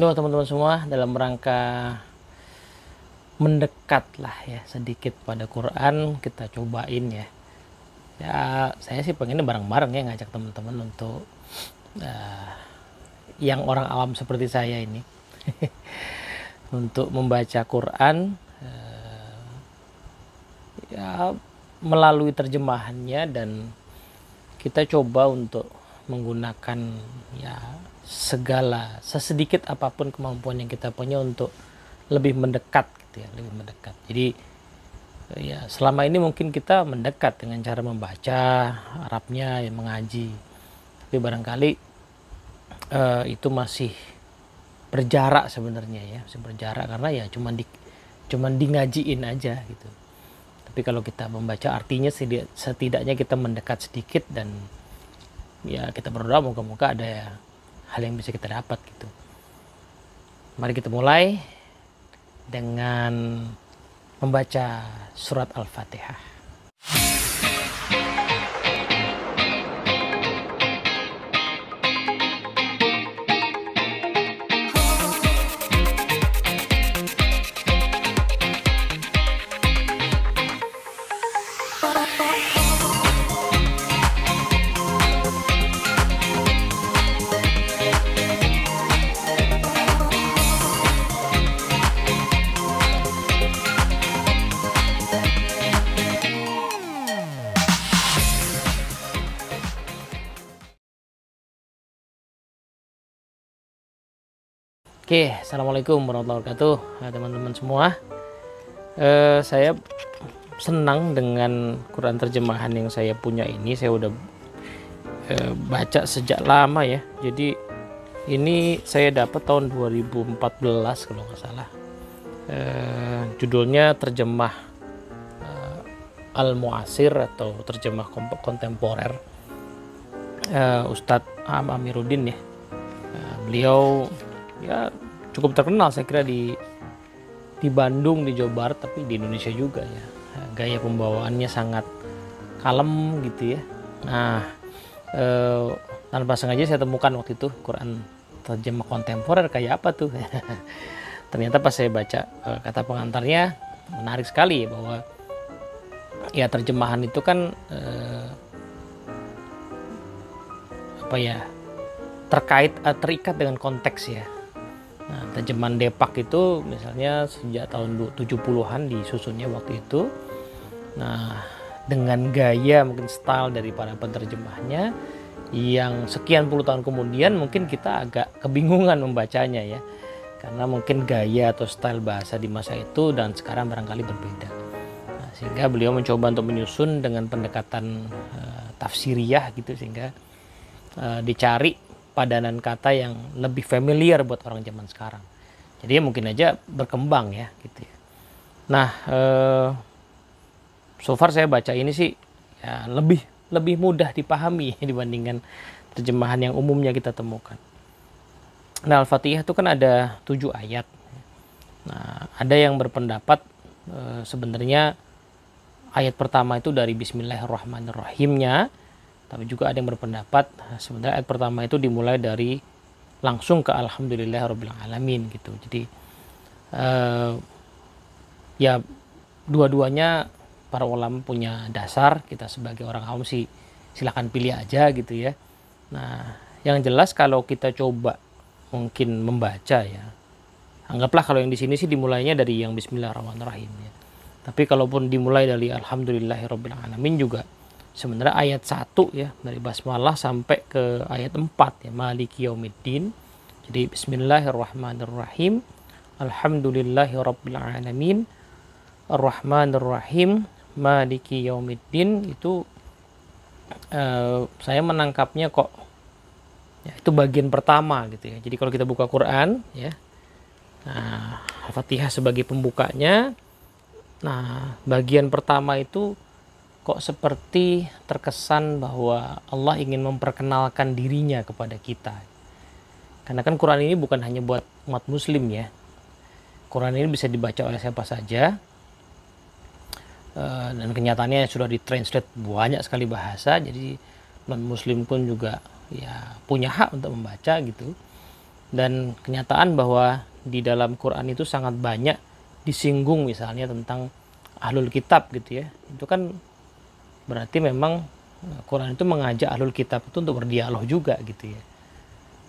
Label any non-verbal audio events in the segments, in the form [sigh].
Halo teman-teman semua dalam rangka mendekat lah ya sedikit pada Quran kita cobain ya. Ya saya sih pengennya bareng-bareng ya ngajak teman-teman untuk uh, yang orang awam seperti saya ini [laughs] untuk membaca Quran uh, ya melalui terjemahannya dan kita coba untuk menggunakan ya segala sesedikit apa pun kemampuan yang kita punya untuk lebih mendekat gitu ya lebih mendekat. Jadi ya selama ini mungkin kita mendekat dengan cara membaca Arabnya yang mengaji. Tapi barangkali uh, itu masih berjarak sebenarnya ya masih berjarak. Karena ya cuman di cuman di ngajiin aja gitu. Tapi kalau kita membaca artinya setidaknya kita mendekat sedikit dan ya kita berdoa moga-moga ada hal yang bisa kita dapat gitu. Mari kita mulai dengan membaca surat al-fatihah Oke, assalamualaikum warahmatullahi wabarakatuh, teman-teman semua. Eh, saya senang dengan Quran terjemahan yang saya punya ini. Saya udah eh, baca sejak lama ya. Jadi ini saya dapat tahun 2014 kalau nggak salah. Eh, judulnya terjemah eh, Al Muasir atau terjemah kontemporer eh, Ustadz Am Amiruddin ya. Eh, beliau ya cukup terkenal saya kira di di Bandung di Jawa Barat tapi di Indonesia juga ya. Gaya pembawaannya sangat kalem gitu ya. Nah eh, tanpa sengaja saya temukan waktu itu Quran terjemah kontemporer kayak apa tuh. [laughs] Ternyata pas saya baca eh, kata pengantarnya menarik sekali bahwa ya terjemahan itu kan eh, apa ya terkait terikat dengan konteks ya Nah, terjemahan Depak itu misalnya sejak tahun 70-an disusunnya waktu itu. Nah, dengan gaya mungkin style dari para penerjemahnya yang sekian puluh tahun kemudian mungkin kita agak kebingungan membacanya ya. Karena mungkin gaya atau style bahasa di masa itu dan sekarang barangkali berbeda. Nah, sehingga beliau mencoba untuk menyusun dengan pendekatan uh, tafsiriyah gitu sehingga uh, dicari padanan kata yang lebih familiar buat orang zaman sekarang. Jadi ya mungkin aja berkembang ya gitu ya. Nah, eh, so far saya baca ini sih ya lebih lebih mudah dipahami [laughs] dibandingkan terjemahan yang umumnya kita temukan. Nah, Al-Fatihah itu kan ada tujuh ayat. Nah, ada yang berpendapat e, sebenarnya ayat pertama itu dari Bismillahirrahmanirrahimnya tapi juga ada yang berpendapat sebenarnya ayat pertama itu dimulai dari langsung ke alhamdulillah rabbil alamin gitu. Jadi uh, ya dua-duanya para ulama punya dasar, kita sebagai orang awam sih silahkan pilih aja gitu ya. Nah, yang jelas kalau kita coba mungkin membaca ya. Anggaplah kalau yang di sini sih dimulainya dari yang bismillahirrahmanirrahim ya. Tapi kalaupun dimulai dari alhamdulillahirabbil alamin juga sebenarnya ayat 1 ya dari basmalah sampai ke ayat 4 ya maliki yaumiddin. Jadi bismillahirrahmanirrahim. Alhamdulillahirabbil alamin. Arrahmanirrahim. Maliki yaumiddin. Itu uh, saya menangkapnya kok ya, itu bagian pertama gitu ya. Jadi kalau kita buka Quran ya nah Al-Fatihah sebagai pembukanya. Nah bagian pertama itu kok seperti terkesan bahwa Allah ingin memperkenalkan dirinya kepada kita. Karena kan Quran ini bukan hanya buat umat muslim ya. Quran ini bisa dibaca oleh siapa saja. Eh, dan kenyataannya sudah ditranslate banyak sekali bahasa. Jadi non muslim pun juga ya punya hak untuk membaca gitu. dan kenyataan bahwa di dalam Quran itu sangat banyak disinggung misalnya tentang ahlul kitab gitu ya itu kan berarti memang eh, Quran itu mengajak ahlul kitab itu untuk berdialog juga gitu ya.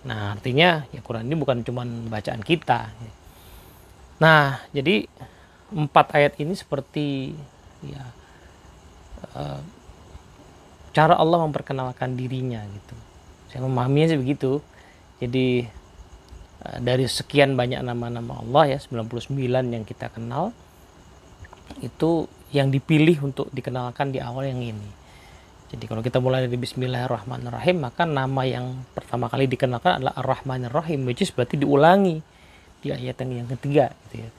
Nah artinya ya Quran ini bukan cuma bacaan kita nah jadi empat ayat ini seperti ya uh, cara Allah memperkenalkan dirinya gitu. Saya memahaminya sih begitu. Jadi uh, dari sekian banyak nama-nama Allah ya 99 yang kita kenal itu yang dipilih untuk dikenalkan di awal yang ini jadi kalau kita mulai dari Bismillahirrahmanirrahim maka nama yang pertama kali dikenalkan adalah Ar-Rahmanir-Rahim which is berarti diulangi di ayat yang ketiga gitu ya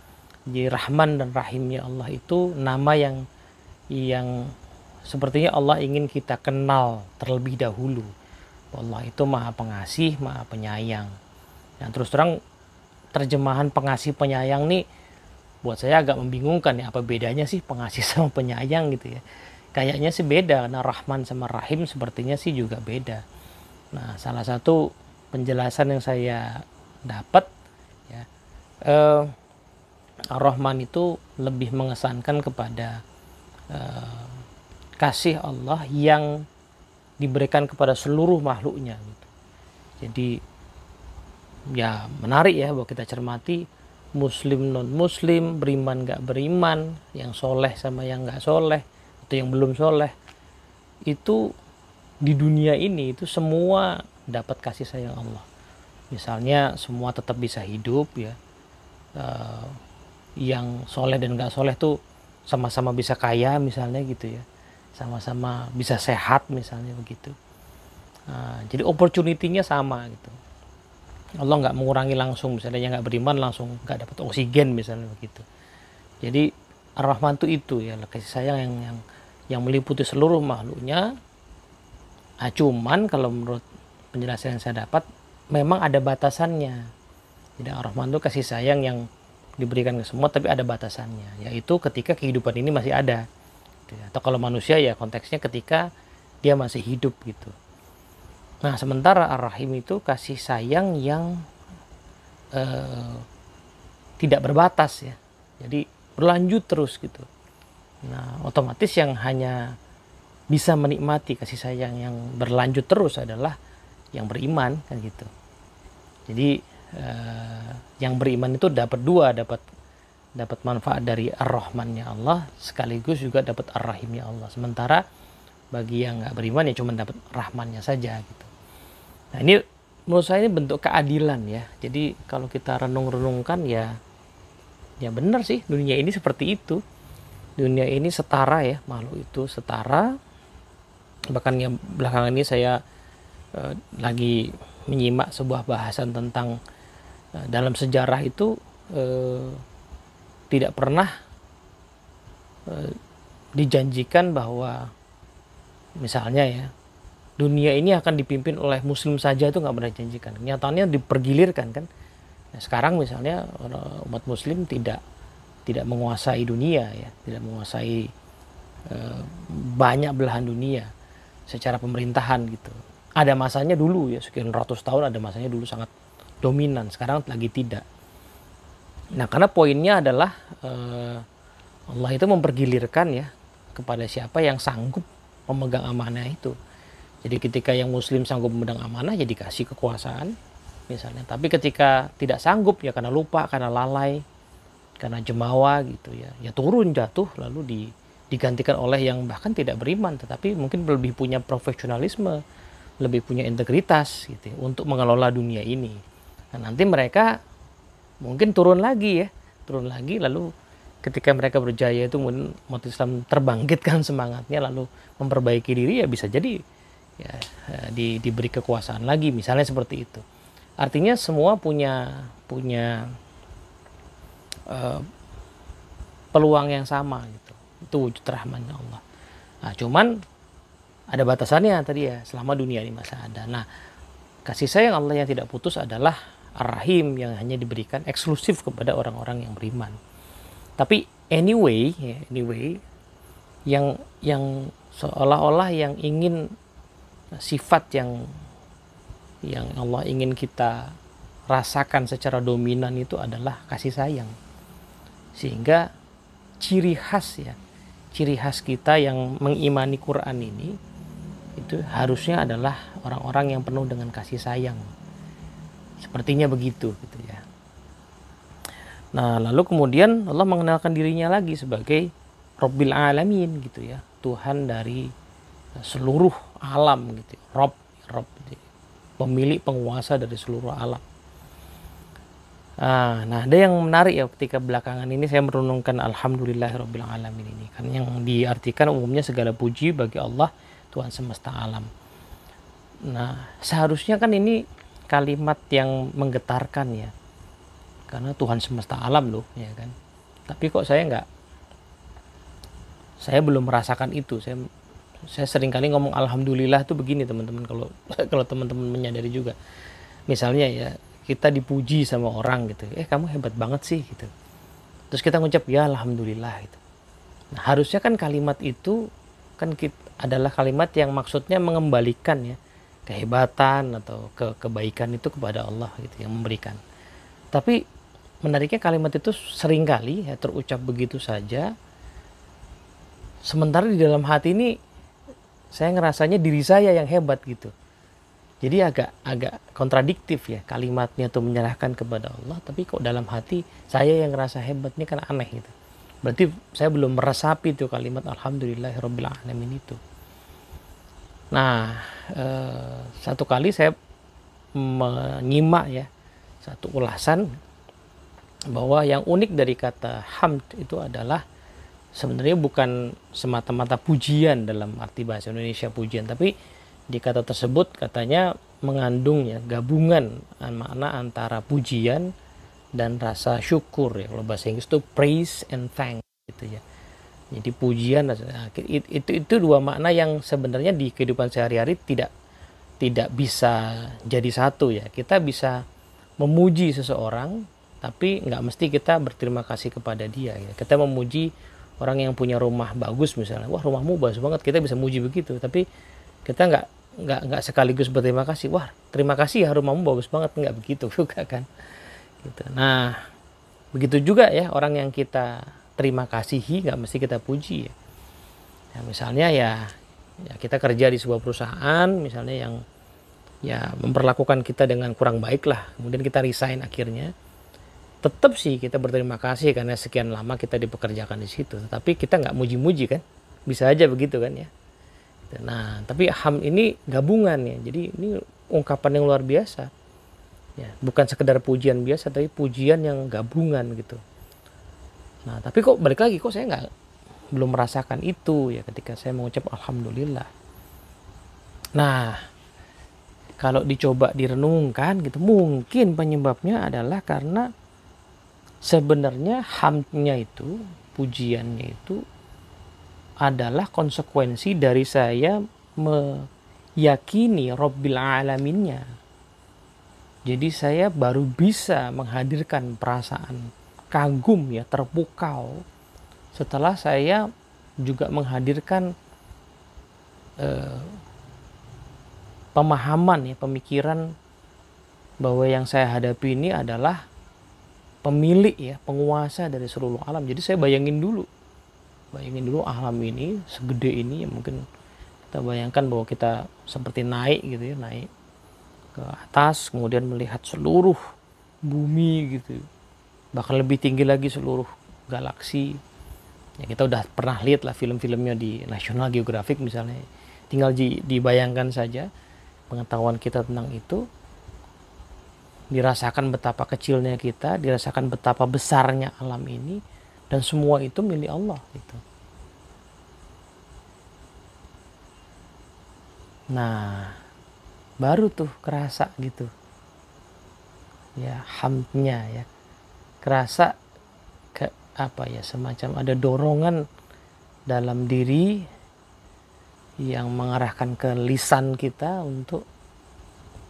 jadi Rahman dan Rahimnya Allah itu nama yang yang sepertinya Allah ingin kita kenal terlebih dahulu. Allah itu maha pengasih, maha penyayang. Yang terus terang terjemahan pengasih penyayang nih buat saya agak membingungkan ya apa bedanya sih pengasih [laughs] sama penyayang gitu ya. Kayaknya sih beda karena Rahman sama Rahim sepertinya sih juga beda. Nah, salah satu penjelasan yang saya dapat ya eh, Ar-Rahman itu lebih mengesankan kepada eh, kasih Allah yang diberikan kepada seluruh makhluknya gitu. Jadi ya menarik ya bahwa kita cermati muslim non muslim beriman gak beriman yang soleh sama yang gak soleh atau yang belum soleh. Itu di dunia ini itu semua dapat kasih sayang Allah. Misalnya semua tetap bisa hidup ya. Uh, yang soleh dan gak soleh tuh sama-sama bisa kaya misalnya gitu ya. Sama-sama bisa sehat misalnya begitu. Nah, jadi opportunity-nya sama gitu Allah nggak mengurangi langsung. Misalnya yang nggak beriman langsung nggak dapat oksigen misalnya begitu. Jadi Ar-Rahman itu itu ya kasih sayang yang yang yang meliputi seluruh makhluknya. Nah, cuman kalau menurut penjelasan yang saya dapat memang ada batasannya. Jadi Ar-Rahman itu kasih sayang yang diberikan ke semua tapi ada batasannya. Yaitu ketika kehidupan ini masih ada. Gitu ya. atau kalau manusia ya konteksnya ketika dia masih hidup gitu nah sementara ar-rahim itu kasih sayang yang eh, tidak berbatas ya jadi berlanjut terus gitu nah otomatis yang hanya bisa menikmati kasih sayang yang berlanjut terus adalah yang beriman kan gitu jadi eh, yang beriman itu dapat dua dapat dapat manfaat dari ar-Rahmannya Allah sekaligus juga dapat ar-Rahimnya Allah. Sementara bagi yang nggak beriman ya cuma dapat rahmannya saja gitu. Nah ini menurut saya ini bentuk keadilan ya. Jadi kalau kita renung-renungkan ya ya benar sih dunia ini seperti itu. Dunia ini setara ya makhluk itu setara. Bahkan yang belakangan ini saya eh, lagi menyimak sebuah bahasan tentang eh, dalam sejarah itu eh, tidak pernah e, dijanjikan bahwa misalnya ya dunia ini akan dipimpin oleh muslim saja itu nggak pernah dijanjikan. Nyatanya dipergilirkan kan? Nah, sekarang misalnya umat muslim tidak tidak menguasai dunia ya. Tidak menguasai e, banyak belahan dunia secara pemerintahan gitu. Ada masanya dulu ya. Sekian ratus tahun ada masanya dulu sangat dominan. Sekarang lagi tidak. Nah, karena poinnya adalah uh, Allah itu mempergilirkan ya kepada siapa yang sanggup memegang amanah itu. Jadi ketika yang muslim sanggup memegang amanah ya dikasih kekuasaan misalnya. Tapi ketika tidak sanggup ya karena lupa, karena lalai, karena jemawa gitu ya, ya turun jatuh lalu di, digantikan oleh yang bahkan tidak beriman tetapi mungkin lebih punya profesionalisme, lebih punya integritas gitu ya, untuk mengelola dunia ini. Nah, nanti mereka mungkin turun lagi ya turun lagi lalu ketika mereka berjaya itu mungkin umat Islam terbangkitkan [laughs] semangatnya lalu memperbaiki diri ya bisa jadi ya di, diberi kekuasaan lagi misalnya seperti itu. Artinya semua punya punya uh, peluang yang sama gitu. Itu wujud rahmannya Allah. Nah cuman ada batasannya tadi ya selama dunia ini masih ada. Nah kasih sayang Allah yang tidak putus adalah Ar-Rahim yang hanya diberikan eksklusif kepada orang-orang yang beriman. Tapi anyway, ya, anyway yang yang seolah-olah yang ingin sifat yang yang Allah ingin kita rasakan secara dominan itu adalah kasih sayang. Sehingga ciri khas ya ciri khas kita yang mengimani Quran ini itu harusnya adalah orang-orang yang penuh dengan kasih sayang. Sepertinya begitu gitu ya. Nah lalu kemudian Allah mengenalkan dirinya lagi sebagai Robbil Alamin gitu ya. Tuhan dari seluruh alam gitu Rob Rob gitu. pemilik penguasa dari seluruh alam Ah, nah, ada yang menarik ya ketika belakangan ini saya merenungkan Alhamdulillahirabbil alamin ini kan yang diartikan umumnya segala puji bagi Allah Tuhan semesta alam. Nah, seharusnya kan ini kalimat yang menggetarkan ya. Karena Tuhan semesta alam loh, ya kan. Tapi kok saya nggak saya belum merasakan itu. Saya saya sering kali ngomong alhamdulillah tuh begini teman-teman kalau [laughs] kalau teman-teman menyadari juga. Misalnya ya, kita dipuji sama orang gitu. Eh kamu hebat banget sih gitu. Terus kita ngucap ya alhamdulillah gitu. Nah, harusnya kan kalimat itu kan kita, adalah kalimat yang maksudnya mengembalikan ya kehebatan atau ke kebaikan itu kepada Allah gitu yang memberikan. Tapi menariknya kalimat itu sering kali ya terucap begitu saja sementara di dalam hati ini saya ngerasanya diri saya yang hebat gitu jadi agak agak kontradiktif ya kalimatnya tuh menyerahkan kepada Allah, tapi kok dalam hati saya yang ngerasa hebat ini kan aneh gitu. Berarti saya belum meresapi tuh kalimat Alhamdulillahirabbil alamin itu. Nah, eh, satu kali saya menyimak ya satu ulasan bahwa yang unik dari kata hamd itu adalah sebenarnya bukan semata-mata pujian dalam arti bahasa Indonesia pujian, tapi di kata tersebut katanya mengandung ya gabungan makna antara pujian dan rasa syukur ya. Kalau bahasa Inggris itu praise and thank gitu ya. Jadi pujian itu, itu itu dua makna yang sebenarnya di kehidupan sehari-hari tidak tidak bisa jadi satu ya. Kita bisa memuji seseorang tapi nggak mesti kita berterima kasih kepada dia ya. kita memuji orang yang punya rumah bagus misalnya wah rumahmu bagus banget kita bisa muji begitu. Tapi kita nggak nggak nggak sekaligus berterima kasih. Wah terima kasih ya rumahmu bagus banget. Nggak begitu [laughs] juga kan. Gitu. Nah begitu juga ya orang yang kita terima kasihi nggak mesti kita puji ya. ya misalnya ya ya kita kerja di sebuah perusahaan misalnya yang ya memperlakukan kita dengan kurang baik lah kemudian kita resign akhirnya tetap sih kita berterima kasih karena sekian lama kita dipekerjakan di situ tapi kita nggak muji-muji kan bisa aja begitu kan ya Gitu. Nah, tapi ham ini gabungan ya. Jadi ini ungkapan yang luar biasa. Ya, bukan sekedar pujian biasa, tapi pujian yang gabungan gitu. Nah, tapi kok balik lagi kok saya nggak belum merasakan itu ya ketika saya mengucap alhamdulillah. Nah, kalau dicoba direnungkan gitu, mungkin penyebabnya adalah karena sebenarnya hamnya itu, pujiannya itu adalah konsekuensi dari saya meyakini Robbil Alaminnya. Jadi saya baru bisa menghadirkan perasaan kagum ya terpukau setelah saya juga menghadirkan eh, pemahaman ya pemikiran bahwa yang saya hadapi ini adalah pemilik ya penguasa dari seluruh alam. Jadi saya bayangin dulu bayangin dulu alam ini segede ini ya mungkin kita bayangkan bahwa kita seperti naik gitu ya naik ke atas kemudian melihat seluruh bumi gitu. Bahkan lebih tinggi lagi seluruh galaksi. Ya kita udah pernah lihat lah film-filmnya di National Geographic misalnya. Tinggal di, dibayangkan saja pengetahuan kita tentang itu dirasakan betapa kecilnya kita dirasakan betapa besarnya alam ini dan semua itu milik Allah gitu. Nah, baru tuh kerasa gitu. Ya, hamnya ya. Kerasa ke apa ya semacam ada dorongan dalam diri yang mengarahkan ke lisan kita untuk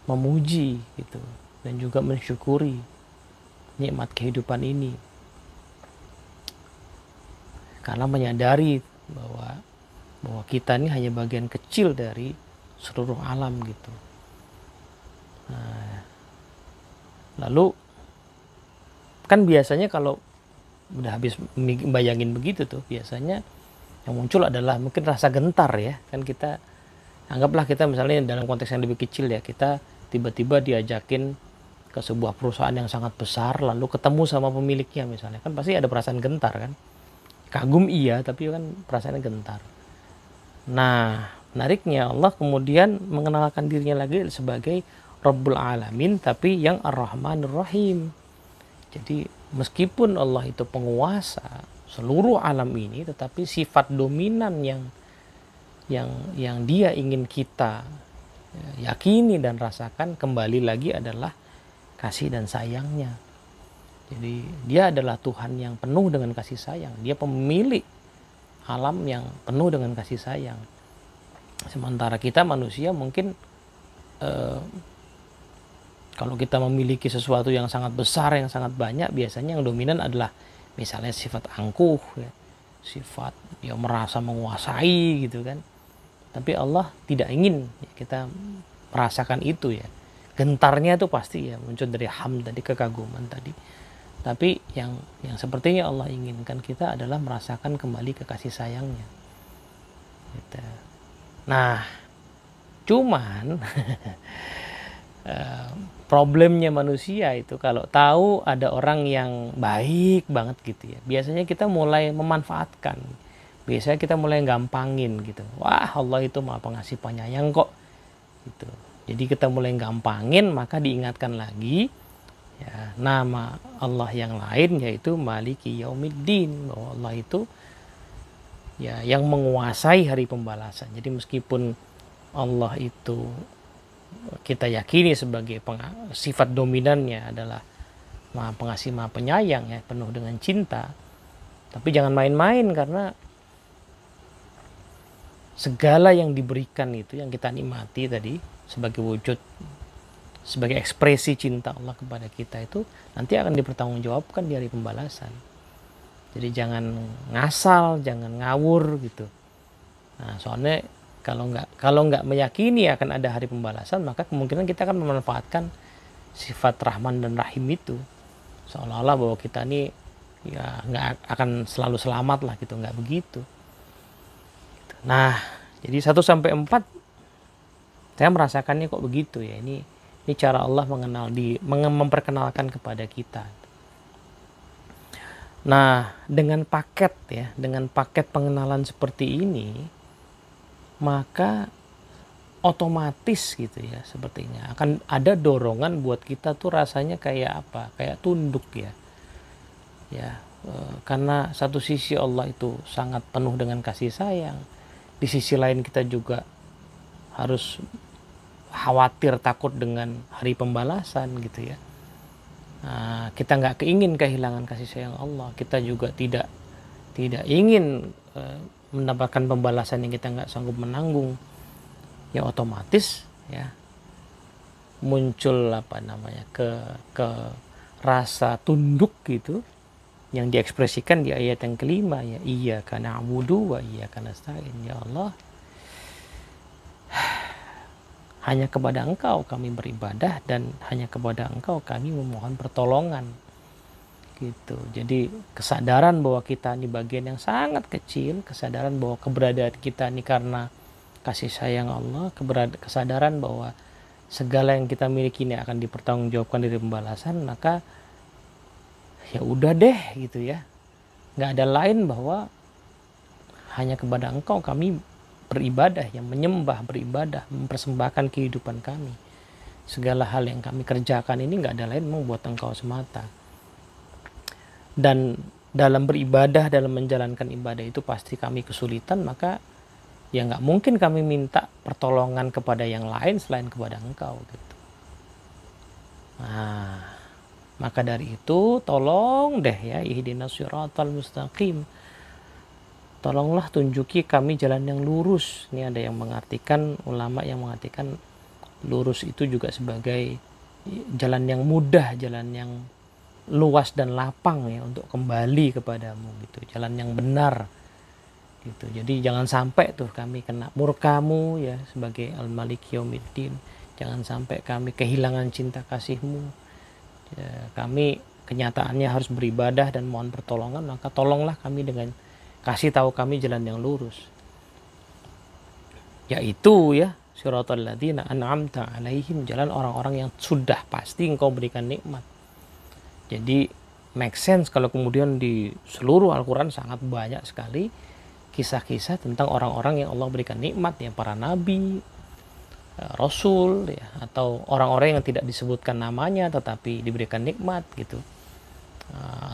memuji gitu dan juga mensyukuri nikmat kehidupan ini karena menyadari bahwa bahwa kita ini hanya bagian kecil dari seluruh alam gitu. Nah, lalu kan biasanya kalau udah habis bayangin begitu tuh biasanya yang muncul adalah mungkin rasa gentar ya kan kita anggaplah kita misalnya dalam konteks yang lebih kecil ya kita tiba-tiba diajakin ke sebuah perusahaan yang sangat besar lalu ketemu sama pemiliknya misalnya. Kan pasti ada perasaan gentar kan? Kagum iya tapi kan perasaannya gentar. Nah menariknya Allah kemudian mengenalkan dirinya lagi sebagai Rabbul Alamin tapi yang Ar-Rahmanir Rahim jadi meskipun Allah itu penguasa seluruh alam ini tetapi sifat dominan yang yang yang dia ingin kita ya, yakini dan rasakan kembali lagi adalah kasih dan sayangnya. Jadi dia adalah Tuhan yang penuh dengan kasih sayang. Dia pemilik alam yang penuh dengan kasih sayang. Sementara kita manusia mungkin eh, kalau kita memiliki sesuatu yang sangat besar yang sangat banyak biasanya yang dominan adalah misalnya sifat angkuh ya, sifat yang merasa menguasai gitu kan. Tapi Allah tidak ingin kita merasakan itu ya gentarnya itu pasti ya muncul dari ham tadi kekaguman tadi. Tapi yang yang sepertinya Allah inginkan kita adalah merasakan kembali kekasih sayangnya. Gitu. nah cuman [laughs] eh, problemnya manusia itu kalau tahu ada orang yang baik banget gitu ya biasanya kita mulai memanfaatkan. Biasanya kita mulai gampangin gitu. Wah Allah itu maha pengasih penyayang kok. Gitu jadi kita mulai gampangin maka diingatkan lagi ya nama Allah yang lain yaitu Maliki Yaumiddin. Bahwa Allah itu ya yang menguasai hari pembalasan. Jadi meskipun Allah itu kita yakini sebagai sifat dominannya adalah maha pengasih maha penyayang ya penuh dengan cinta tapi jangan main-main karena segala yang diberikan itu yang kita nikmati tadi sebagai wujud sebagai ekspresi cinta Allah kepada kita itu nanti akan dipertanggungjawabkan di hari pembalasan. Jadi jangan ngasal jangan ngawur gitu. Nah soalnya kalau nggak kalau nggak meyakini akan ada hari pembalasan maka kemungkinan kita akan memanfaatkan sifat Rahman dan Rahim itu. Seolah-olah bahwa kita ini ya nggak akan selalu selamat lah gitu nggak begitu. Nah jadi 1 sampai 4 saya merasakannya kok begitu ya. Ini ini cara Allah mengenal di memperkenalkan kepada kita. Nah dengan paket ya dengan paket pengenalan seperti ini maka otomatis gitu ya sepertinya. Akan ada dorongan buat kita tuh rasanya kayak apa? Kayak tunduk ya. Ya e, karena satu sisi Allah itu sangat penuh dengan kasih sayang di sisi lain kita juga harus khawatir takut dengan hari pembalasan gitu ya. Nah, kita nggak keingin kehilangan kasih sayang Allah. Kita juga tidak tidak ingin e, mendapatkan pembalasan yang kita nggak sanggup menanggung. Ya otomatis ya muncul apa namanya ke ke rasa tunduk gitu yang diekspresikan di ayat yang kelima ya iya karena abudu wa iya karena stain ya Allah [sighs] hanya kepada engkau kami beribadah dan hanya kepada engkau kami memohon pertolongan. Gitu. Jadi kesadaran bahwa kita ini bagian yang sangat kecil kesadaran bahwa keberadaan kita ini karena kasih sayang Allah kesadaran bahwa segala yang kita miliki ini akan dipertanggungjawabkan dari pembalasan maka ya udah deh gitu ya. Nggak ada lain bahwa hanya kepada engkau kami beribadah yang menyembah beribadah mempersembahkan kehidupan kami. Segala hal yang kami kerjakan ini nggak ada lain membuat engkau semata. Dan dalam beribadah dalam menjalankan ibadah itu pasti kami kesulitan maka ya nggak mungkin kami minta pertolongan kepada yang lain selain kepada engkau gitu. Nah maka dari itu tolong deh ya ihdinas siratal mustaqim tolonglah tunjuki kami jalan yang lurus. Ini ada yang mengartikan ulama yang mengartikan lurus itu juga sebagai jalan yang mudah jalan yang luas dan lapang ya untuk kembali kepadamu gitu. Jalan yang benar gitu. Jadi jangan sampai tuh kami kena murkamu ya sebagai al malik yaumiddin. Jangan sampai kami kehilangan cinta kasihmu. Ya, kami kenyataannya harus beribadah dan mohon pertolongan maka tolonglah kami dengan kasih tahu kami jalan yang lurus. Yaitu ya siratal ladzina an'amta alaihim jalan orang-orang yang sudah pasti engkau berikan nikmat. Jadi make sense kalau kemudian di seluruh Al-Quran sangat banyak sekali kisah-kisah tentang orang-orang yang Allah berikan nikmat ya para nabi eh, rasul ya atau orang-orang yang tidak disebutkan namanya tetapi diberikan nikmat gitu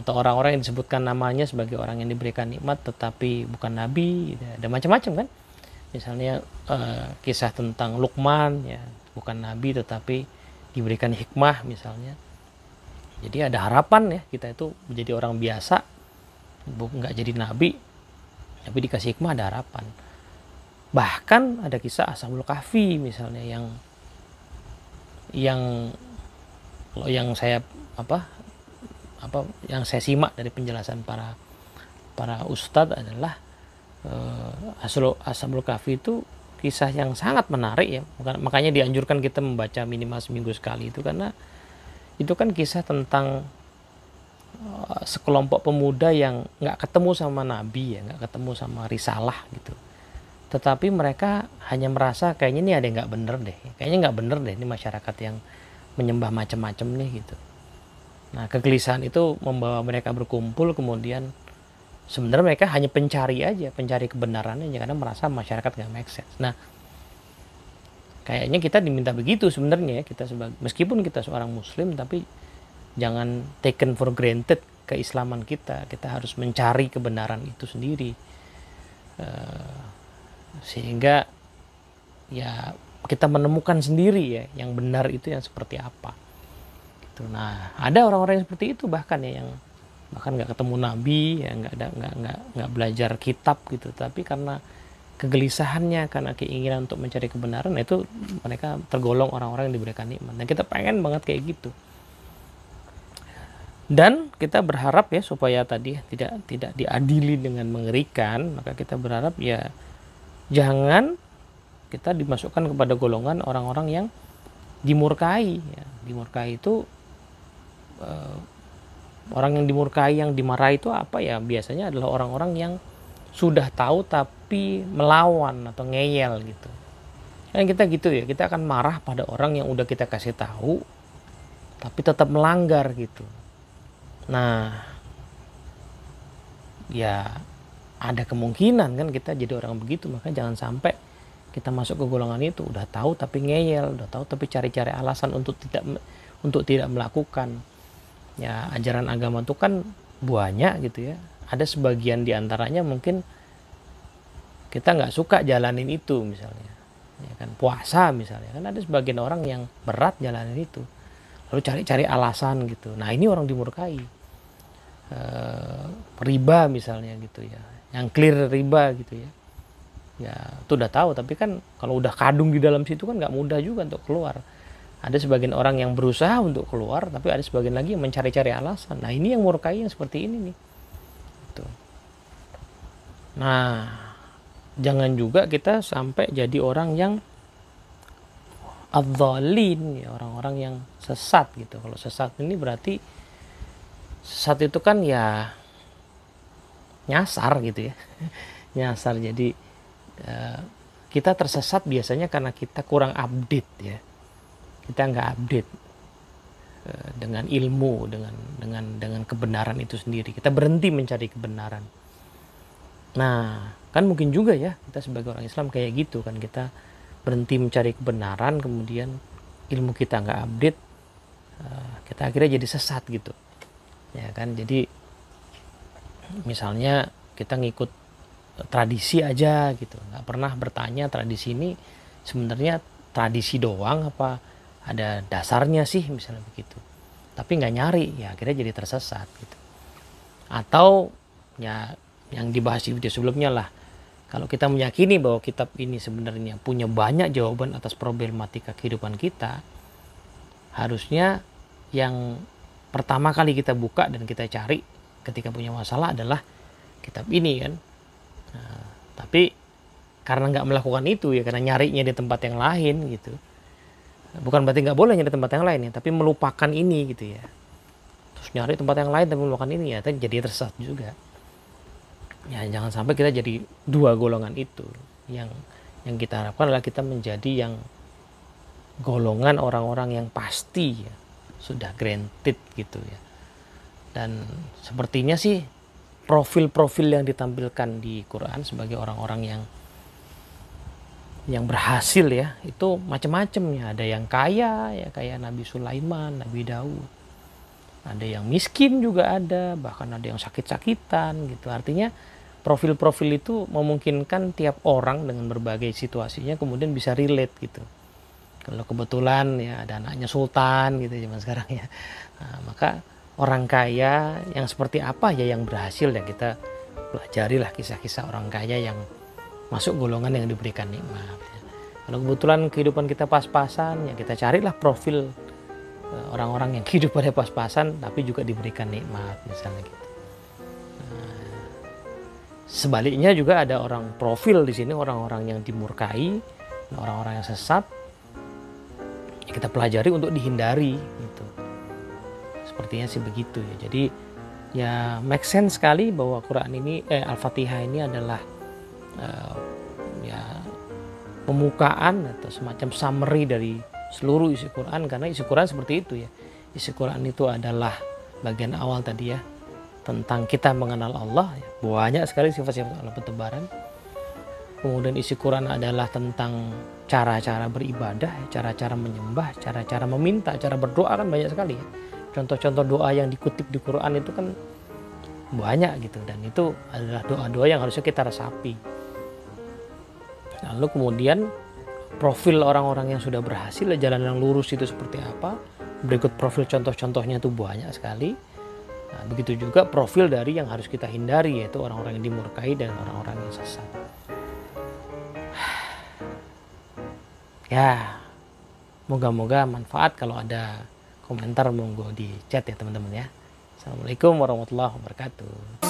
atau orang-orang yang disebutkan namanya sebagai orang yang diberikan nikmat tetapi bukan nabi gitu. ada macam-macam kan? Misalnya uh, kisah tentang Lukman ya bukan nabi tetapi diberikan hikmah misalnya. Jadi ada harapan ya kita itu menjadi orang biasa nggak jadi nabi tapi dikasih hikmah ada harapan. Bahkan ada kisah Ashabul Kahfi misalnya yang yang yang saya apa apa yang saya simak dari penjelasan para para ustadz adalah uh, Ashabul Kahfi itu kisah yang sangat menarik ya. Makanya dianjurkan kita membaca minimal seminggu sekali itu karena itu kan kisah tentang uh, sekelompok pemuda yang nggak ketemu sama nabi ya nggak ketemu sama risalah gitu. Tetapi mereka hanya merasa kayaknya ini ada yang nggak bener deh. Kayaknya nggak bener deh ini masyarakat yang menyembah macam-macam nih gitu nah kegelisahan itu membawa mereka berkumpul kemudian sebenarnya mereka hanya pencari aja pencari kebenarannya karena merasa masyarakat nggak make sense. Nah kayaknya kita diminta begitu sebenarnya ya kita sebagai meskipun kita seorang muslim tapi jangan taken for granted keislaman kita. Kita harus mencari kebenaran itu sendiri. Uh, sehingga ya kita menemukan sendiri ya yang benar itu yang seperti apa gitu. Nah ada orang-orang yang seperti itu bahkan ya yang bahkan nggak ketemu nabi ya nggak ada nggak nggak nggak belajar kitab gitu. Tapi karena kegelisahannya karena keinginan untuk mencari kebenaran itu mereka tergolong orang-orang yang diberikan nikmat. Dan kita pengen banget kayak gitu. Dan kita berharap ya supaya tadi tidak tidak diadili dengan mengerikan maka kita berharap ya jangan kita dimasukkan kepada golongan orang-orang yang dimurkai ya. dimurkai itu eh, orang yang dimurkai yang dimarahi itu apa ya? Biasanya adalah orang-orang yang sudah tahu tapi melawan atau ngeyel gitu. Kan kita gitu ya kita akan marah pada orang yang udah kita kasih tahu tapi tetap melanggar gitu. Nah ya ada kemungkinan kan kita jadi orang begitu maka jangan sampai kita masuk ke golongan itu. Udah tahu tapi ngeyel udah tahu tapi cari-cari alasan untuk tidak untuk tidak melakukan ya ajaran agama itu kan banyak gitu ya. Ada sebagian di antaranya mungkin kita nggak suka jalanin itu misalnya. Ya kan puasa misalnya. Kan ada sebagian orang yang berat jalanin itu. Lalu cari-cari alasan gitu. Nah ini orang dimurkai. E, riba misalnya gitu ya. Yang clear riba gitu ya. Ya itu udah tahu. Tapi kan kalau udah kadung di dalam situ kan nggak mudah juga untuk keluar ada sebagian orang yang berusaha untuk keluar tapi ada sebagian lagi yang mencari-cari alasan. Nah ini yang murkai yang seperti ini nih. Tuh. nah jangan juga kita sampai jadi orang yang adzalin ya orang-orang yang sesat gitu. Kalau sesat ini berarti sesat itu kan ya nyasar gitu ya. [laughs] Nyasar. Jadi eh, kita tersesat biasanya karena kita kurang update ya kita nggak update eh, dengan ilmu dengan dengan dengan kebenaran itu sendiri. Kita berhenti mencari kebenaran. Nah kan mungkin juga ya kita sebagai orang Islam kayak gitu kan. Kita berhenti mencari kebenaran kemudian ilmu kita nggak update eh, kita akhirnya jadi sesat gitu. Ya kan? Jadi misalnya kita ngikut tradisi aja gitu. Nggak pernah bertanya tradisi ini sebenarnya tradisi doang apa ada dasarnya sih misalnya begitu. Tapi nggak nyari ya akhirnya jadi tersesat gitu. Atau ya yang dibahas di video sebelumnya lah. Kalau kita meyakini bahwa kitab ini sebenarnya punya banyak jawaban atas problematika kehidupan kita harusnya yang pertama kali kita buka dan kita cari ketika punya masalah adalah kitab ini kan. Nah, tapi karena nggak melakukan itu ya karena nyarinya di tempat yang lain gitu bukan berarti nggak boleh nyari tempat yang lain ya tapi melupakan ini gitu ya. Terus nyari tempat yang lain tapi makan ini ya jadi tersesat juga. Ya jangan sampai kita jadi dua golongan itu. Yang yang kita harapkan adalah kita menjadi yang golongan orang-orang yang pasti ya sudah granted gitu ya. Dan sepertinya sih profil-profil yang ditampilkan di Quran sebagai orang-orang yang yang berhasil ya itu macam-macam ya ada yang kaya ya kayak Nabi Sulaiman Nabi Daud. Ada yang miskin juga ada bahkan ada yang sakit-sakitan gitu. Artinya profil-profil itu memungkinkan tiap orang dengan berbagai situasinya kemudian bisa relate gitu. Kalau kebetulan ya ada anaknya sultan gitu zaman sekarang ya. Nah, maka orang kaya yang seperti apa ya yang berhasil ya kita pelajari lah kisah-kisah orang kaya yang masuk golongan yang diberikan nikmat ya. kalau kebetulan kehidupan kita pas-pasan ya kita carilah profil eh, orang-orang yang [laughs] kehidupannya pas-pasan tapi juga diberikan nikmat misalnya gitu. Nah, sebaliknya juga ada orang profil di sini orang-orang yang dimurkai orang-orang yang sesat ya kita pelajari untuk dihindari gitu. Sepertinya sih begitu ya. Jadi ya make sense sekali bahwa Quran ini eh Al-Fatihah ini adalah uh, ya pembukaan atau semacam summary dari seluruh isi Quran karena isi Quran seperti itu ya isi Quran itu adalah bagian awal tadi ya tentang kita mengenal Allah ya. banyak sekali sifat-sifat Allah bertebaran kemudian isi Quran adalah tentang cara-cara beribadah, cara-cara menyembah, cara-cara meminta, cara berdoa kan banyak sekali ya. Contoh-contoh doa yang dikutip di Quran itu kan banyak gitu dan itu adalah doa-doa yang harusnya kita resapi. Lalu kemudian profil orang-orang yang sudah berhasil jalan yang lurus itu seperti apa? Berikut profil contoh-contohnya itu banyak sekali. Nah, begitu juga profil dari yang harus kita hindari yaitu orang-orang yang dimurkai dan orang-orang yang sesat. [sighs] ya moga-moga manfaat kalau ada komentar monggo di chat ya teman-teman ya Assalamualaikum warahmatullahi wabarakatuh